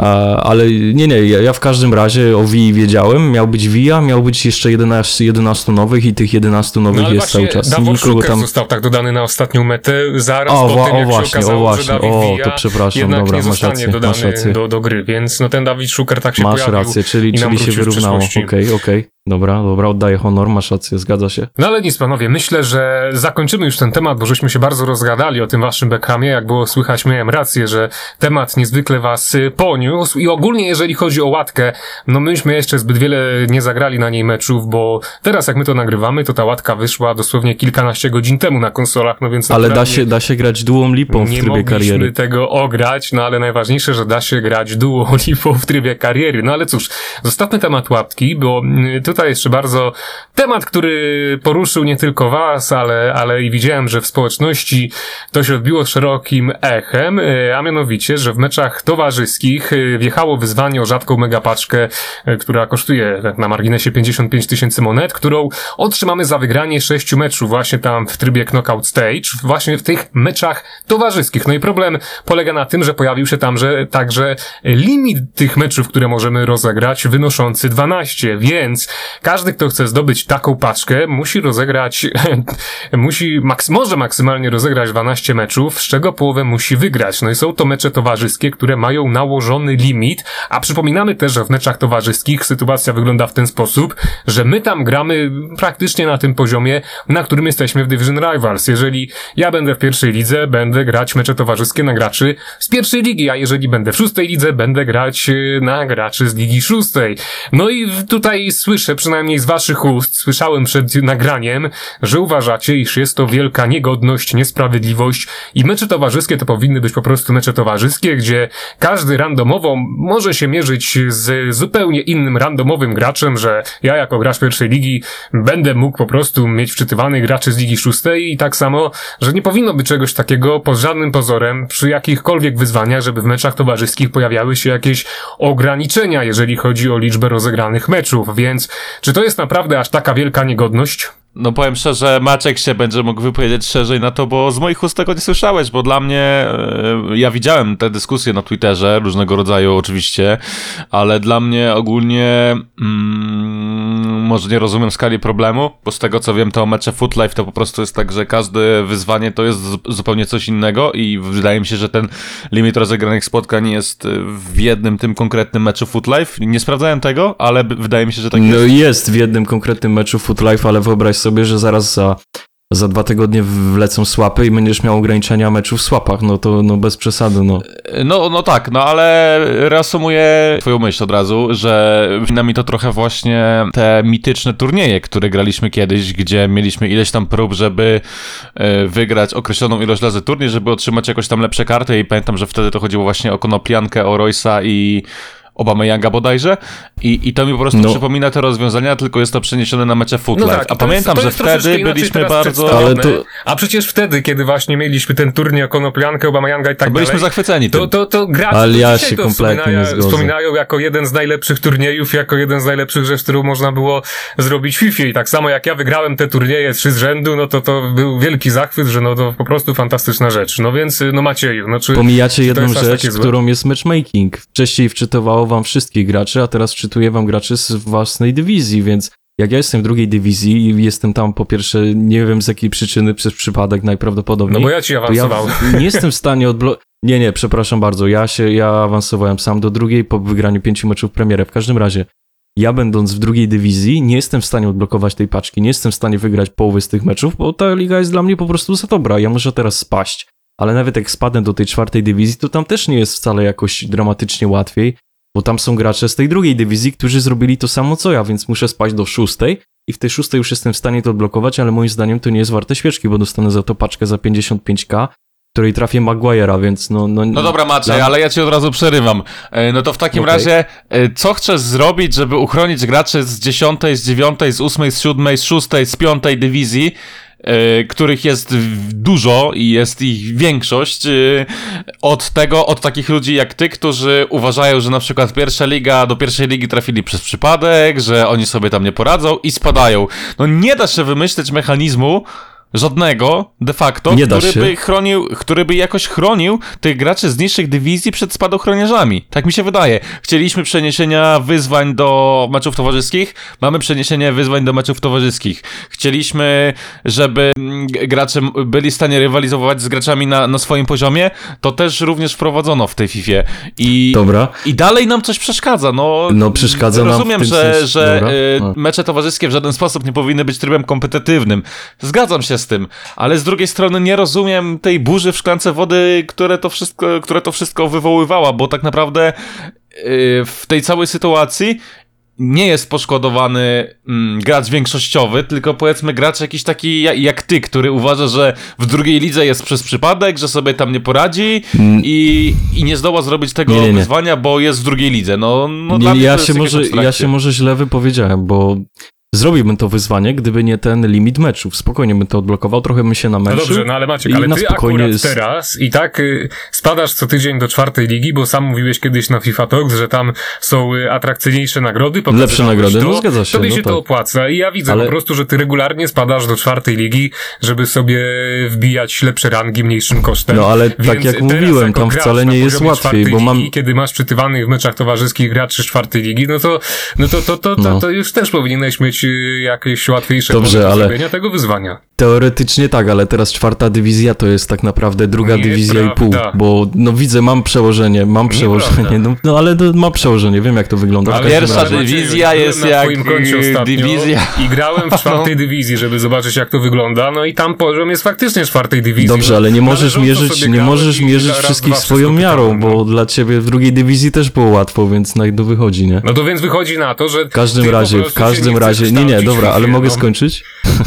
A, ale nie, nie, ja, ja w każdym razie o Wii wiedziałem, miał być Via, miał być jeszcze 11, 11 nowych i tych 11 nowych
No
jest cały czas. Nikogo tam...
został tak dodany na ostatnią metę, zaraz
O,
po tym,
o właśnie,
się okazało,
o właśnie,
że Dawid
o,
Villa
to przepraszam,
jednak
dobra,
nie
masz
zostanie
rację, masz
dodany
rację.
do, do gry, więc no ten Dawid Szuker tak się
Masz
pojawił.
rację, czyli,
i nam
czyli się wyrównało. Okej,
przyszłości.
okej. Dobra, dobra, oddaję honor, masz rację, zgadza się.
No ale nic, panowie, myślę, że zakończymy już ten temat, bo żeśmy się bardzo rozgadali o tym waszym Beckhamie. Jak było słychać, miałem rację, że temat niezwykle was y, poniósł i ogólnie jeżeli chodzi o łatkę, no myśmy jeszcze zbyt wiele nie zagrali na niej meczów, bo teraz jak my to nagrywamy, to ta łatka wyszła dosłownie kilkanaście godzin temu na konsolach, no więc
Ale da się, da się grać duą lipą w
nie
trybie
mogliśmy
kariery.
tego ograć, no ale najważniejsze, że da się grać duo lipą w trybie kariery. No ale cóż, zostawmy temat łapki, bo mm, tutaj jeszcze bardzo temat, który poruszył nie tylko was, ale, ale i widziałem, że w społeczności to się odbiło szerokim echem, e, a mianowicie, że w meczach towarzyskich e, wjechało wyzwanie o rzadką megapaczkę, e, która kosztuje na marginesie 55 tysięcy monet, którą otrzymamy za wygranie sześciu meczów właśnie tam w trybie Knockout Stage, właśnie w tych meczach towarzyskich. No i problem polega na tym, że pojawił się tam, że także limit tych meczów, które możemy rozegrać, wynoszący 12, więc każdy, kto chce zdobyć taką paczkę, musi rozegrać, musi, maks może maksymalnie rozegrać 12 meczów, z czego połowę musi wygrać. No i są to mecze towarzyskie, które mają nałożony limit, a przypominamy też, że w meczach towarzyskich sytuacja wygląda w ten sposób, że my tam gramy praktycznie na tym poziomie, na którym jesteśmy w Division Rivals. Jeżeli ja będę w pierwszej lidze, będę grać mecze towarzyskie na graczy z pierwszej ligi, a jeżeli będę w szóstej lidze, będę grać e, na graczy z ligi szóstej. No i tutaj słyszę przynajmniej z waszych ust, słyszałem przed nagraniem, że uważacie, iż jest to wielka niegodność, niesprawiedliwość i mecze towarzyskie to powinny być po prostu mecze towarzyskie, gdzie każdy randomowo może się mierzyć z zupełnie innym randomowym graczem, że ja jako gracz pierwszej ligi będę mógł po prostu mieć wczytywanych graczy z ligi szóstej i tak samo, że nie powinno być czegoś takiego pod żadnym pozorem przy jakichkolwiek wyzwaniach, żeby w meczach towarzyskich pojawiały się jakieś ograniczenia, jeżeli chodzi o liczbę rozegranych meczów, więc czy to jest naprawdę aż taka wielka niegodność?
No powiem szczerze, Maciek się będzie mógł wypowiedzieć szerzej na to, bo z moich ust tego nie słyszałeś, bo dla mnie, e, ja widziałem te dyskusje na Twitterze, różnego rodzaju oczywiście, ale dla mnie ogólnie mm, może nie rozumiem skali problemu, bo z tego co wiem to mecze Footlife to po prostu jest tak, że każde wyzwanie to jest zu- zupełnie coś innego i wydaje mi się, że ten limit rozegranych spotkań jest e, w jednym tym konkretnym meczu Footlife. Nie sprawdzałem tego, ale wydaje mi się, że tak
No
jest.
jest w jednym konkretnym meczu Footlife, ale wyobraź sobie, że zaraz za, za dwa tygodnie wlecą słapy i będziesz miał ograniczenia meczów w słapach, no to no bez przesady, no.
No, no tak, no ale reasumuję twoją myśl od razu, że przypomina mi to trochę właśnie te mityczne turnieje, które graliśmy kiedyś, gdzie mieliśmy ileś tam prób, żeby e, wygrać określoną ilość razy turniej, żeby otrzymać jakoś tam lepsze karty i pamiętam, że wtedy to chodziło właśnie o Konopliankę, o Roysa i Obama Younga bodajże I, i to mi po prostu
No.
przypomina te rozwiązania, tylko jest to przeniesione na mecze Footlife.
tak,
A
to
pamiętam,
jest, to
że wtedy byliśmy bardzo...
Ale to-
A przecież wtedy, kiedy właśnie mieliśmy ten turniej o Konopliankę, Obamajanga i tak
Byliśmy
dalej,
zachwyceni
to, to, to gracze
Ale ja się
to
kompletnie nie
wspominają,
zgodzę.
wspominają jako jeden z najlepszych turniejów, jako jeden z najlepszych rzeczy, którą można było zrobić w FIFA. I tak samo jak ja wygrałem te turnieje trzy z rzędu, no to to był wielki zachwyt, że no to po prostu fantastyczna rzecz. No więc, no Macieju, no czy...
Pomijacie
to
jedną rzecz, którą jest matchmaking. Wcześniej wczytywało wam wszystkich graczy, a teraz wczytuje wam graczy z własnej dywizji, więc jak ja jestem w drugiej dywizji i jestem tam po pierwsze, nie wiem z jakiej przyczyny, przez przypadek najprawdopodobniej,
No bo ja ci
ja
awansowałem.
w- nie jestem w stanie odblokować. Nie, nie, przepraszam bardzo. Ja się, ja awansowałem sam do drugiej po wygraniu pięciu meczów premierę. W każdym razie, ja będąc w drugiej dywizji, nie jestem w stanie odblokować tej paczki, nie jestem w stanie wygrać połowy z tych meczów, bo ta liga jest dla mnie po prostu za dobra. Ja muszę teraz spaść. Ale nawet jak spadnę do tej czwartej dywizji, to tam też nie jest wcale jakoś dramatycznie łatwiej, bo tam są gracze z tej drugiej dywizji, którzy zrobili to samo co ja, więc muszę spaść do szóstej i w tej szóstej już jestem w stanie to odblokować, ale moim zdaniem to nie jest warte świeczki, bo dostanę za to paczkę za 55k, której trafię Maguire'a, więc no... No,
No dobra, Maciej,
Dla-
ale ja ci od razu przerywam. E, No to w takim
Okej.
razie, e, co chcesz zrobić, żeby uchronić graczy z 10, z 9, z 8, z 7, z 6, z 5 dywizji, których jest dużo i jest ich większość, e, od tego, od takich ludzi jak ty, którzy uważają, że na przykład pierwsza liga, do pierwszej ligi trafili przez przypadek, że oni sobie tam nie poradzą i spadają. No nie da się wymyśleć mechanizmu, Żadnego, de facto,
Nie
który by chronił, który by jakoś chronił tych graczy z niższych dywizji przed spadochroniarzami. Tak mi się wydaje. Chcieliśmy przeniesienia wyzwań do meczów towarzyskich, mamy przeniesienie wyzwań do meczów towarzyskich. Chcieliśmy, żeby mm, gracze byli w stanie rywalizować z graczami na, na swoim poziomie, to też również wprowadzono w tej FIFA. I,
Dobra.
i dalej nam coś przeszkadza. No,
No, przeszkadza nam
Rozumiem,
tym
że,
sensie-
że y,
No.
mecze towarzyskie w żaden sposób nie powinny być trybem kompetytywnym. Zgadzam się z tym, ale z drugiej strony nie rozumiem tej burzy w szklance wody, które to wszystko, które to wszystko wywoływała, bo tak naprawdę y, w tej całej sytuacji nie jest poszkodowany mm, gracz większościowy, tylko powiedzmy gracz jakiś taki jak, jak ty, który uważa, że w drugiej lidze jest przez przypadek, że sobie tam nie poradzi i, i nie zdoła zrobić tego
Mm. Nie, nie, nie.
wyzwania, bo jest w drugiej lidze. No, no
Nie, ja, się może, ja się może źle wypowiedziałem, bo zrobiłbym to wyzwanie, gdyby nie ten limit meczów. Spokojnie bym to odblokował, trochę bym się
No
namęczył.
dobrze, no ale Maciek, ale ty
spokojnie
akurat teraz i tak y, spadasz co tydzień do czwartej ligi, bo sam mówiłeś kiedyś na FIFA Talks, że tam są y, atrakcyjniejsze nagrody.
Lepsze nagrody,
to,
no zgadza się,
Tobie
no
się
tak.
to opłaca i ja widzę
Ale-
po prostu, że ty regularnie spadasz do czwartej ligi, żeby sobie wbijać lepsze rangi mniejszym kosztem.
No, ale
Więc
tak jak mówiłem, tam wcale nie jest łatwiej, bo mam-
ligi, kiedy masz przytywanych w meczach towarzyskich graczy z czwartej ligi, no to, no to, to, to, to,
No.
to już też powinieneś mieć jakieś łatwiejsze
Dobrze, ale-
zrobienia tego wyzwania.
Teoretycznie tak, ale teraz czwarta dywizja to jest tak naprawdę druga dywizja i pół, bo no widzę, mam przełożenie, mam przełożenie, no, no ale no, mam przełożenie, wiem jak to wygląda.
Ale
pierwsza
razie.
dywizja jest
na
jak, dywizja.
I grałem w czwartej dywizji, żeby zobaczyć jak to wygląda, no i tam poziom jest faktycznie czwartej dywizji.
Dobrze, ale nie możesz mierzyć, nie możesz mierzyć wszystkich swoją miarą, bo
no.
dla ciebie w drugiej dywizji też było łatwo, więc na to wychodzi, nie?
No to więc wychodzi na to, że
W każdym razie, w każdym razie, nie, nie, dobra, ale mogę
no.
skończyć?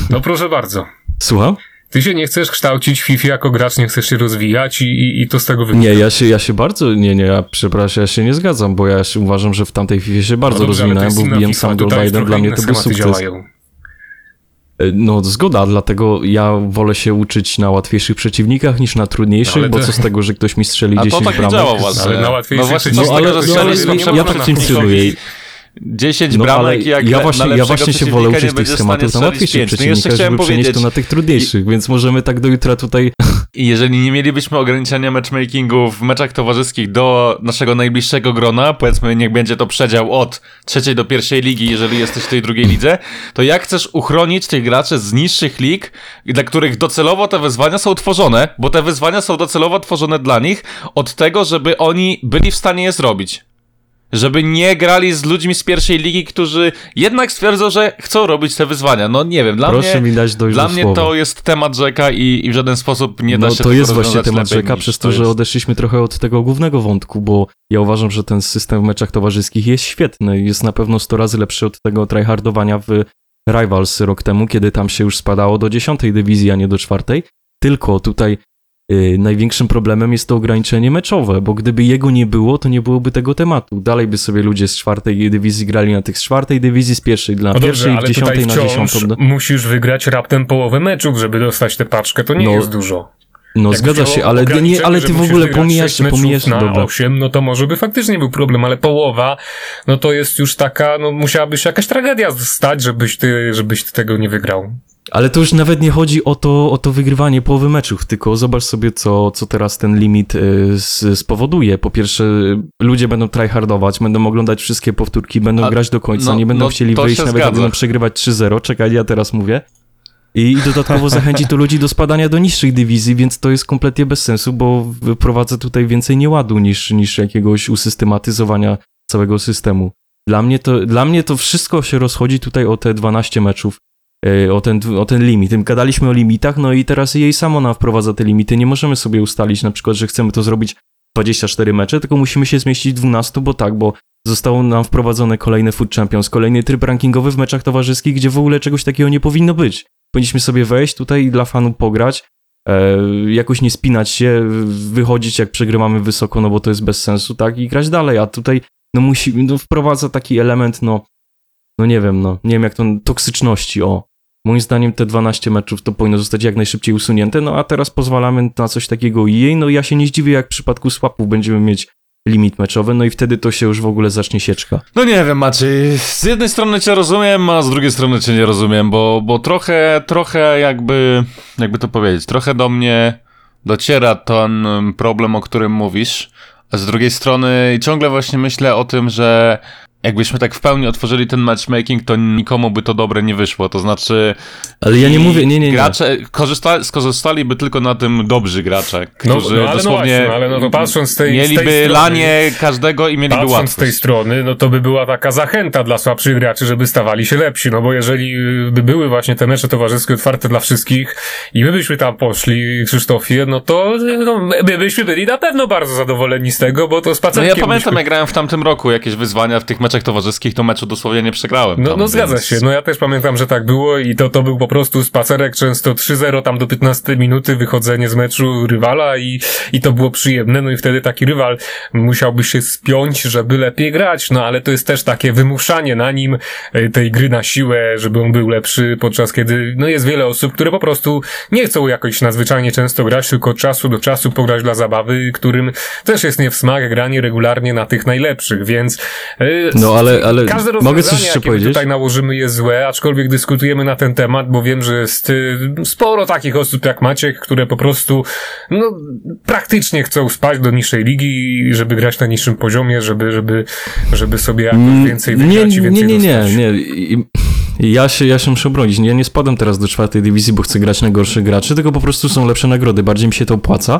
No proszę bardzo.
Słucham?
Ty się nie chcesz kształcić w FIFA jako gracz, nie chcesz się rozwijać i, i, i to z tego wynika.
Nie, ja się, ja się bardzo, nie, nie, ja przepraszam, ja się nie zgadzam, bo ja się uważam, że w tamtej FIFA się bardzo
No dobrze, ale to
rozwinąłem,
jest
bo wbiłem sam Biden,
trochę
dla mnie to był sukces.
działają.
E, No zgoda, dlatego ja wolę się uczyć na łatwiejszych przeciwnikach niż na trudniejszych,
Ale
bo
to-
co z tego, że ktoś mi strzeli
A to
10
tak nie
bramek.
działa właśnie.
Ale na łatwiejszych
no
No ale,
to
no,
się
ale
nie
ja, tak funkcjonuję. I-
10
No, ale
bramek i jak
ja właśnie, ja właśnie się wolę uczyć tych schematów na łatwiejszych przeciwnikach, żeby przenieść to na tych trudniejszych, więc możemy tak do jutra tutaj...
I jeżeli nie mielibyśmy ograniczenia matchmakingu w meczach towarzyskich do naszego najbliższego grona, powiedzmy niech będzie to przedział od trzeciej do pierwszej ligi, jeżeli jesteś w tej drugiej lidze, to jak chcesz uchronić tych graczy z niższych lig, dla których docelowo te wyzwania są tworzone, bo te wyzwania są docelowo tworzone dla nich, od tego, żeby oni byli w stanie je zrobić. Żeby nie grali z ludźmi z pierwszej ligi, którzy jednak stwierdzą, że chcą robić te wyzwania. No nie wiem, dla
Proszę
mnie...
mi dać dojść
Dla
do
mnie
słowa.
to jest temat rzeka i, i w żaden sposób nie da
no
się
to jest właśnie temat rzeka, przez to, że
jest.
odeszliśmy trochę od tego głównego wątku, bo ja uważam, że ten system w meczach towarzyskich jest świetny. Jest na pewno 100 razy lepszy od tego tryhardowania w Rivals rok temu, kiedy tam się już spadało do 10 dywizji, a nie do czwartej. Tylko tutaj największym problemem jest to ograniczenie meczowe, bo gdyby jego nie było, to nie byłoby tego tematu. Dalej by sobie ludzie z czwartej dywizji grali na tych z czwartej dywizji, z pierwszej dla
No
pierwszej,
dobrze,
dziesiątej na dziesiątą.
musisz wygrać raptem połowę meczów, żeby dostać tę paczkę. To nie
No,
jest dużo.
No
Jakby
zgadza się, ale, nie, ale ty w ogóle pomijasz, pomijasz,
na
dobra.
8, no to może by faktycznie był problem, ale połowa, no to jest już taka, no musiałaby się jakaś tragedia stać, żebyś ty, żebyś ty tego nie wygrał.
Ale to już nawet nie chodzi o to, o to wygrywanie połowy meczów, tylko zobacz sobie, co, co teraz ten limit y, spowoduje. Po pierwsze, ludzie będą tryhardować, będą oglądać wszystkie powtórki, będą
A,
grać do końca,
no,
nie będą
no,
chcieli wyjść, nawet jak będą przegrywać 3-0. Czekaj, ja teraz mówię. I, I dodatkowo zachęci to ludzi do spadania do niższych dywizji, więc to jest kompletnie bez sensu, bo wyprowadza tutaj więcej nieładu niż, niż jakiegoś usystematyzowania całego systemu. Dla mnie, to, dla mnie to wszystko się rozchodzi tutaj o te 12 meczów, o ten, o ten limit. Gadaliśmy o limitach, no i teraz jej samo nam wprowadza te limity. Nie możemy sobie ustalić na przykład, że chcemy to zrobić 24 mecze, tylko musimy się zmieścić w 12, bo tak, bo zostało nam wprowadzone kolejne Food Champions, kolejny tryb rankingowy w meczach towarzyskich, gdzie w ogóle czegoś takiego nie powinno być. Powinniśmy sobie wejść tutaj dla fanów pograć, e, jakoś nie spinać się, wychodzić jak przegrywamy wysoko, no bo to jest bez sensu, tak, i grać dalej, a tutaj no musi, no wprowadza taki element, no, no nie wiem, no, nie wiem jak to, toksyczności, o. Moim zdaniem te 12 meczów to powinno zostać jak najszybciej usunięte, no a teraz pozwalamy na coś takiego jej, no ja się nie zdziwię, jak w przypadku swapów będziemy mieć limit meczowy, no i wtedy to się już w ogóle zacznie sieczka.
No nie wiem, Maciej. Z jednej strony cię rozumiem, a z drugiej strony cię nie rozumiem, bo, bo trochę, trochę jakby, jakby to powiedzieć, trochę do mnie dociera ten problem, o którym mówisz, a z drugiej strony ciągle właśnie myślę o tym, że jakbyśmy tak w pełni otworzyli ten matchmaking, to nikomu by to dobre nie wyszło, to znaczy...
Ale ja nie mówię, nie, nie, nie.
Gracze korzysta, skorzystaliby tylko na tym dobrzy gracze,
No,
którzy
no ale no
dosłownie
właśnie, no ale no to patrząc z tej, z
mieliby
tej strony,
lanie każdego i mieliby
Patrząc
łatwość.
z tej strony, no to by była taka zachęta dla słabszych graczy, żeby stawali się lepsi, no bo jeżeli y, by były właśnie te mecze towarzyskie otwarte dla wszystkich i my byśmy tam poszli, Krzysztofie, no to no, my byśmy byli na pewno bardzo zadowoleni z tego, bo to
No
spacerkiem
ja pamiętam,
byśmy...
jak grałem w tamtym roku jakieś wyzwania w tych meczach towarzyskich, to meczu dosłownie nie przegrałem.
No,
tam,
no zgadza
więc-
się, no ja też pamiętam, że tak było i to, to był po prostu spacerek często 3-0 tam do 15 minuty, wychodzenie z meczu rywala i, i to było przyjemne, no i wtedy taki rywal musiałby się spiąć, żeby lepiej grać, no ale to jest też takie wymuszanie na nim e, tej gry na siłę, żeby on był lepszy, podczas kiedy, no jest wiele osób, które po prostu nie chcą jakoś nadzwyczajnie często grać, tylko od czasu do czasu pograć dla zabawy, którym też jest nie w smak granie regularnie na tych najlepszych, więc e,
No ale, ale
Każde
mogę coś jeszcze powiedzieć?
tutaj nałożymy jest złe, aczkolwiek dyskutujemy na ten temat, bo wiem, że jest y, sporo takich osób jak Maciek, które po prostu no, praktycznie chcą spać do niższej ligi, żeby grać na niższym poziomie, żeby, żeby, żeby sobie jakoś więcej wygrać
Mm, nie,
i więcej
nie, nie, nie,
dostać.
nie. I- Ja się, ja się muszę bronić. Ja nie spadam teraz do czwartej dywizji, bo chcę grać na gorszych graczy, tylko po prostu są lepsze nagrody, bardziej mi się to opłaca.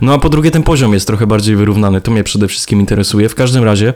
No a po drugie ten poziom jest trochę bardziej wyrównany, to mnie przede wszystkim interesuje. W każdym razie,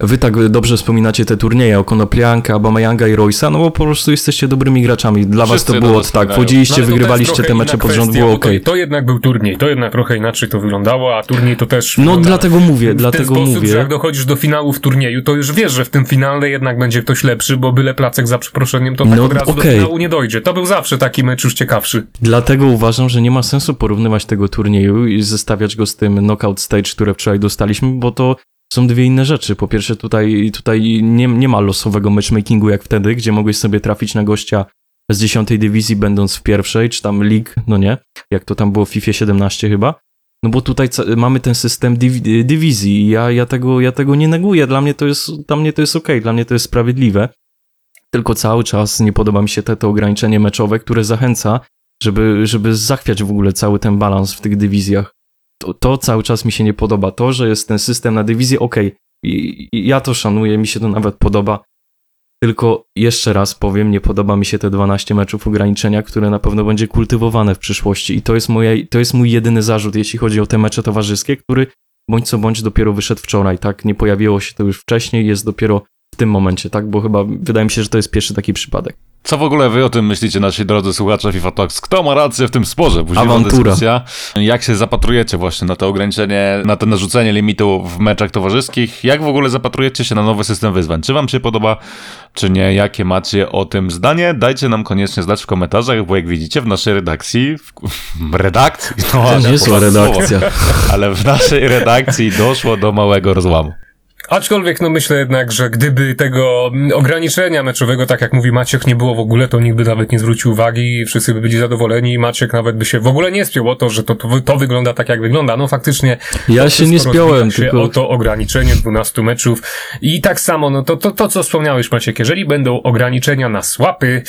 wy tak dobrze wspominacie te turnieje o Konoplianka, Aubameyanga i Roysa, no bo po prostu jesteście dobrymi graczami. Dla was
Wszyscy
to
dobrze
było tak, wchodziliście,
No, to
wygrywaliście te mecze pod rząd, było okej.
To, to jednak był turniej, to jednak trochę inaczej to wyglądało, a turniej to też
No
wygląda
dlatego mówię,
w ten
dlatego
sposób,
mówię.
że jak dochodzisz do finału w turnieju, to już wiesz, że w tym finale jednak będzie ktoś lepszy, bo byle placek za przeproszeniem, to tak
No,
od razu do
okej.
finału nie dojdzie. To był zawsze taki mecz już ciekawszy.
Dlatego uważam, że nie ma sensu porównywać tego turnieju i zestawiać go z tym knockout stage, które wczoraj dostaliśmy, bo to są dwie inne rzeczy. Po pierwsze, tutaj, tutaj nie, nie ma losowego matchmakingu jak wtedy, gdzie mogłeś sobie trafić na gościa z dziesiątej dywizji, będąc w pierwszej, czy tam league, no nie, jak to tam było w FIFA 17 chyba. No bo tutaj mamy ten system dywi- dywizji ja, ja, tego, ja tego nie neguję. Dla mnie to jest, dla mnie to jest okej, dla mnie to jest sprawiedliwe. Tylko cały czas nie podoba mi się te, to ograniczenie meczowe, które zachęca żeby, żeby zachwiać w ogóle cały ten balans w tych dywizjach. To, to cały czas mi się nie podoba. To, że jest ten system na dywizję, okej, I, i ja to szanuję, mi się to nawet podoba. Tylko jeszcze raz powiem, nie podoba mi się te 12 meczów ograniczenia, które na pewno będzie kultywowane w przyszłości. I to jest, moja, to jest mój jedyny zarzut, jeśli chodzi o te mecze towarzyskie, który bądź co bądź dopiero wyszedł wczoraj, tak? Nie pojawiło się to już wcześniej, jest dopiero w tym momencie, tak? Bo chyba wydaje mi się, że to jest pierwszy taki przypadek.
Co w ogóle wy o tym myślicie, nasi drodzy słuchacze FIFA Talks? Kto ma rację w tym sporze?
Awantura.
dyskusja. Jak się zapatrujecie właśnie na to ograniczenie, na to narzucenie limitu w meczach towarzyskich? Jak w ogóle zapatrujecie się na nowy system wyzwań? Czy wam się podoba, czy nie? Jakie macie o tym zdanie? Dajcie nam koniecznie znać w komentarzach, bo jak widzicie w naszej redakcji, w, redakcji, no,
To
ponad słowo,
redakcja.
ale w naszej redakcji doszło do małego rozłamu.
Aczkolwiek no myślę jednak, że gdyby tego mm, ograniczenia meczowego, tak jak mówi Maciek, nie było w ogóle, to nikt by nawet nie zwrócił uwagi wszyscy by byli zadowoleni i Maciek nawet by się w ogóle nie spiął o to, że to, to, to wygląda tak, jak wygląda. No faktycznie
Ja się nie spiąłem,
się
tylko
o to ograniczenie 12 meczów i tak samo, no to, to, to co wspomniałeś Maciek, jeżeli będą ograniczenia na słapy,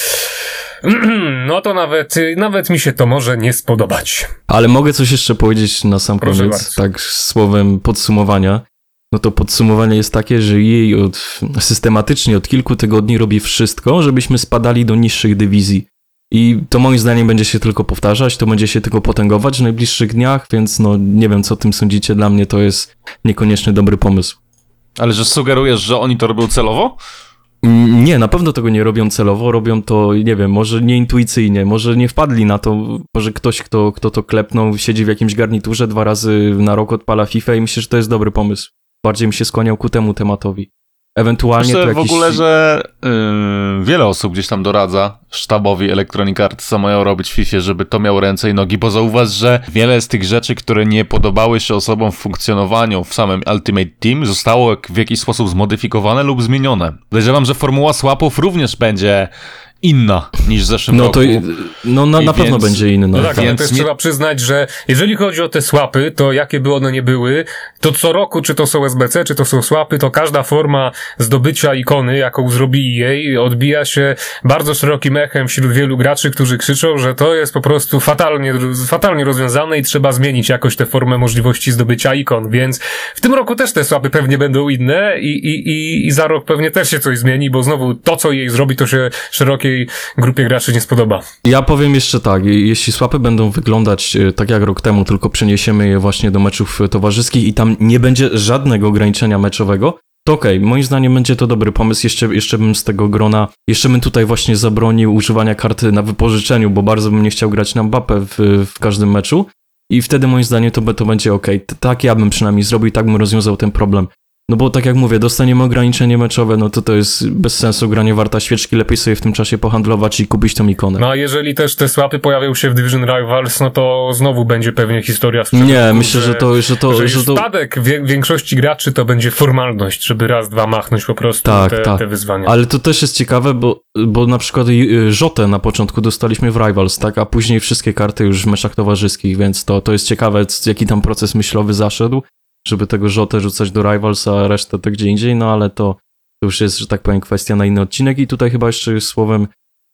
no to nawet, nawet mi się to może nie spodobać.
Ale mogę coś jeszcze powiedzieć na sam
Proszę
koniec,
bardzo.
tak słowem podsumowania. No to podsumowanie jest takie, że jej od, systematycznie od kilku tygodni robi wszystko, żebyśmy spadali do niższych dywizji. I to moim zdaniem będzie się tylko powtarzać, to będzie się tylko potęgować w najbliższych dniach, więc no nie wiem co o tym sądzicie, dla mnie to jest niekoniecznie dobry pomysł.
Ale że sugerujesz, że oni to robią celowo?
Mm, Nie, na pewno tego nie robią celowo, robią to, nie wiem, może nieintuicyjnie, może nie wpadli na to, może ktoś, kto, kto to klepnął, siedzi w jakimś garniturze, dwa razy na rok odpala FIFA i myślę, że to jest dobry pomysł. Bardziej mi się skłaniał ku temu tematowi. Ewentualnie
Myślę
to
w
jakiś...
ogóle, że yy, wiele osób gdzieś tam doradza sztabowi Electronic Arts, co mają robić w FIFA, żeby to miało ręce i nogi, bo zauważ, że wiele z tych rzeczy, które nie podobały się osobom w funkcjonowaniu w samym Ultimate Team, zostało w jakiś sposób zmodyfikowane lub zmienione. Podejrzewam, że formuła swapów również będzie inna niż w zeszłym
No
roku.
to, no na,
I
na pewno
więc-
będzie inny.
No tak, ale
Więc
też
nie-
trzeba przyznać, że jeżeli chodzi o te słapy, to jakie by one nie były, to co roku, czy to są SBC, czy to są słapy, to każda forma zdobycia ikony, jaką zrobi jej, odbija się bardzo szerokim echem wśród wielu graczy, którzy krzyczą, że to jest po prostu fatalnie, fatalnie rozwiązane i trzeba zmienić jakoś tę formę możliwości zdobycia ikon, więc w tym roku też te słapy pewnie będą inne i, i, i, i za rok pewnie też się coś zmieni, bo znowu to, co jej zrobi, to się szerokiej grupie graczy nie spodoba.
Ja powiem jeszcze tak, jeśli słapy będą wyglądać e, tak jak rok temu, tylko przeniesiemy je właśnie do meczów e, towarzyskich i tam nie będzie żadnego ograniczenia meczowego, to okej, moim zdaniem będzie to dobry pomysł. Jeszcze, jeszcze bym z tego grona, jeszcze bym tutaj właśnie zabronił używania karty na wypożyczeniu, bo bardzo bym nie chciał grać na Mbappé w, w każdym meczu. I wtedy moim zdaniem to, to będzie ok. Tak ja bym przynajmniej zrobił tak bym rozwiązał ten problem. No bo tak jak mówię, dostaniemy ograniczenie meczowe, no to to jest bez sensu granie warta świeczki, lepiej sobie w tym czasie pohandlować i kupić tą ikonę.
No a jeżeli też te słapy pojawią się w Division Rivals, no to znowu będzie pewnie historia z
Nie, myślę, że to, że to,
że,
że to,
spadek wie, większości graczy to będzie formalność, żeby raz, dwa machnąć po prostu
Tak,
te,
tak.
te wyzwania.
ale to też jest ciekawe, bo, bo na przykład y, Rzotę na początku dostaliśmy w Rivals, tak, a później wszystkie karty już w meczach towarzyskich, więc to, to jest ciekawe, jaki tam proces myślowy zaszedł, żeby tego Rzotę rzucać do Rivals, a resztę to gdzie indziej, no ale to, to już jest, że tak powiem, kwestia na inny odcinek i tutaj chyba jeszcze słowem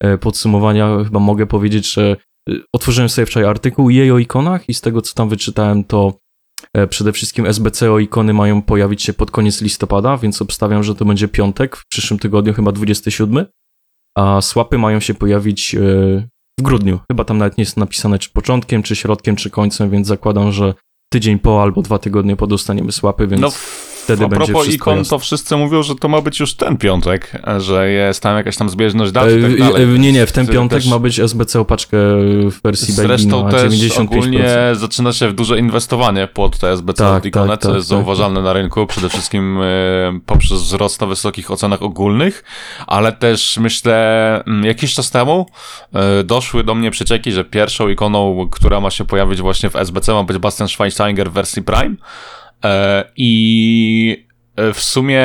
e, podsumowania chyba mogę powiedzieć, że y, otworzyłem sobie wczoraj artykuł jej o ikonach i z tego, co tam wyczytałem, to E, Przede wszystkim SBC o ikony mają pojawić się pod koniec listopada, więc obstawiam, że to będzie piątek, w przyszłym tygodniu chyba 27. a swapy mają się pojawić e, w grudniu. Chyba tam nawet nie jest napisane, czy początkiem, czy środkiem, czy końcem, więc zakładam, że tydzień po albo dwa tygodnie po dostaniemy swapy, więc
No,
wtedy
a propos ikon,
jasne.
to wszyscy mówią, że to ma być już ten piątek, że jest tam jakaś tam zbieżność dat i tak
E,
dalej.
e, nie, nie, w ten
Też-
piątek ma być SBC opaczkę w wersji
Zresztą
na
też
95%.
ogólnie zaczyna się duże inwestowanie pod te SBC
Tak,
ikonę,
tak,
co
tak,
jest
tak,
zauważalne na rynku, przede wszystkim e, poprzez wzrost na wysokich ocenach ogólnych, ale też myślę, mm, jakiś czas temu e, doszły do mnie przecieki, że pierwszą ikoną, która ma się pojawić właśnie w SBC ma być Bastian Schweinsteiger w wersji Prime i e, w sumie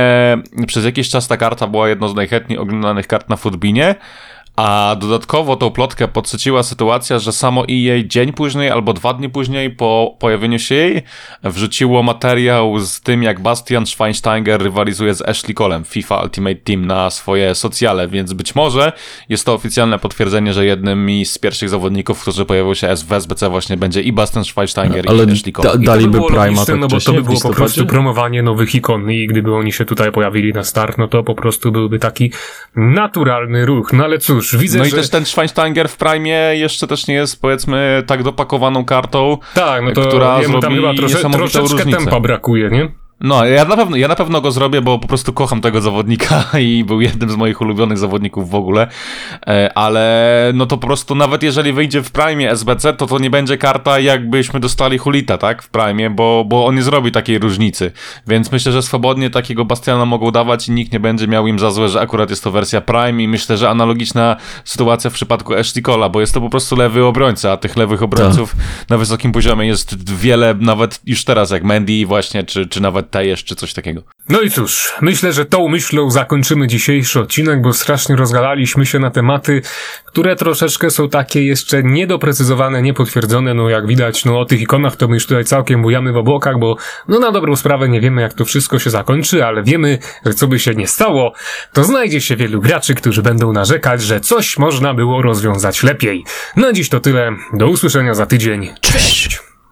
przez jakiś czas ta karta była jedną z najchętniej oglądanych kart na Footbinie, a dodatkowo tą plotkę podsyciła sytuacja, że samo EA dzień później albo dwa dni później po pojawieniu się jej wrzuciło materiał z tym, jak Bastian Schweinsteiger rywalizuje z Ashley Colem FIFA Ultimate Team na swoje socjale, więc być może jest to oficjalne potwierdzenie, że jednym z pierwszych zawodników, którzy pojawią się w SBC właśnie będzie i Bastian Schweinsteiger
Ale
i Ashley Cole.
da- daliby Prima tak
no bo to by było po prostu promowanie nowych ikon i gdyby oni się tutaj pojawili na start, no to po prostu byłby taki naturalny ruch. No ale cóż, widzę,
No i
że...
też ten Schweinsteiger w Prime jeszcze też nie jest powiedzmy tak dopakowaną kartą,
Tak, no to
która
jemu tam
zrobi
chyba trosze, troszeczkę
różnicę.
tempa brakuje, nie?
No, ja na pewno, ja na pewno go zrobię, bo po prostu kocham tego zawodnika i był jednym z moich ulubionych zawodników w ogóle, E, ale no to po prostu nawet jeżeli wyjdzie w Prime SBC, to to nie będzie karta jakbyśmy dostali Hulita, tak, w Prime, bo, bo on nie zrobi takiej różnicy, więc myślę, że swobodnie takiego Bastiana mogą dawać i nikt nie będzie miał im za złe, że akurat jest to wersja Prime i myślę, że analogiczna sytuacja w przypadku Ashley Cola, bo jest to po prostu lewy obrońca, a tych lewych obrońców na wysokim poziomie jest wiele, nawet już teraz, jak Mandy właśnie, czy, czy nawet Tejesz, czy coś takiego.
No i cóż, myślę, że tą myślą zakończymy dzisiejszy odcinek, bo strasznie rozgadaliśmy się na tematy, które troszeczkę są takie jeszcze niedoprecyzowane, niepotwierdzone, no jak widać, no o tych ikonach to my już tutaj całkiem bujamy w obłokach, bo no na dobrą sprawę nie wiemy jak to wszystko się zakończy, ale wiemy, że co by się nie stało, to znajdzie się wielu graczy, którzy będą narzekać, że coś można było rozwiązać lepiej. Na dziś to tyle, do usłyszenia za tydzień, cześć!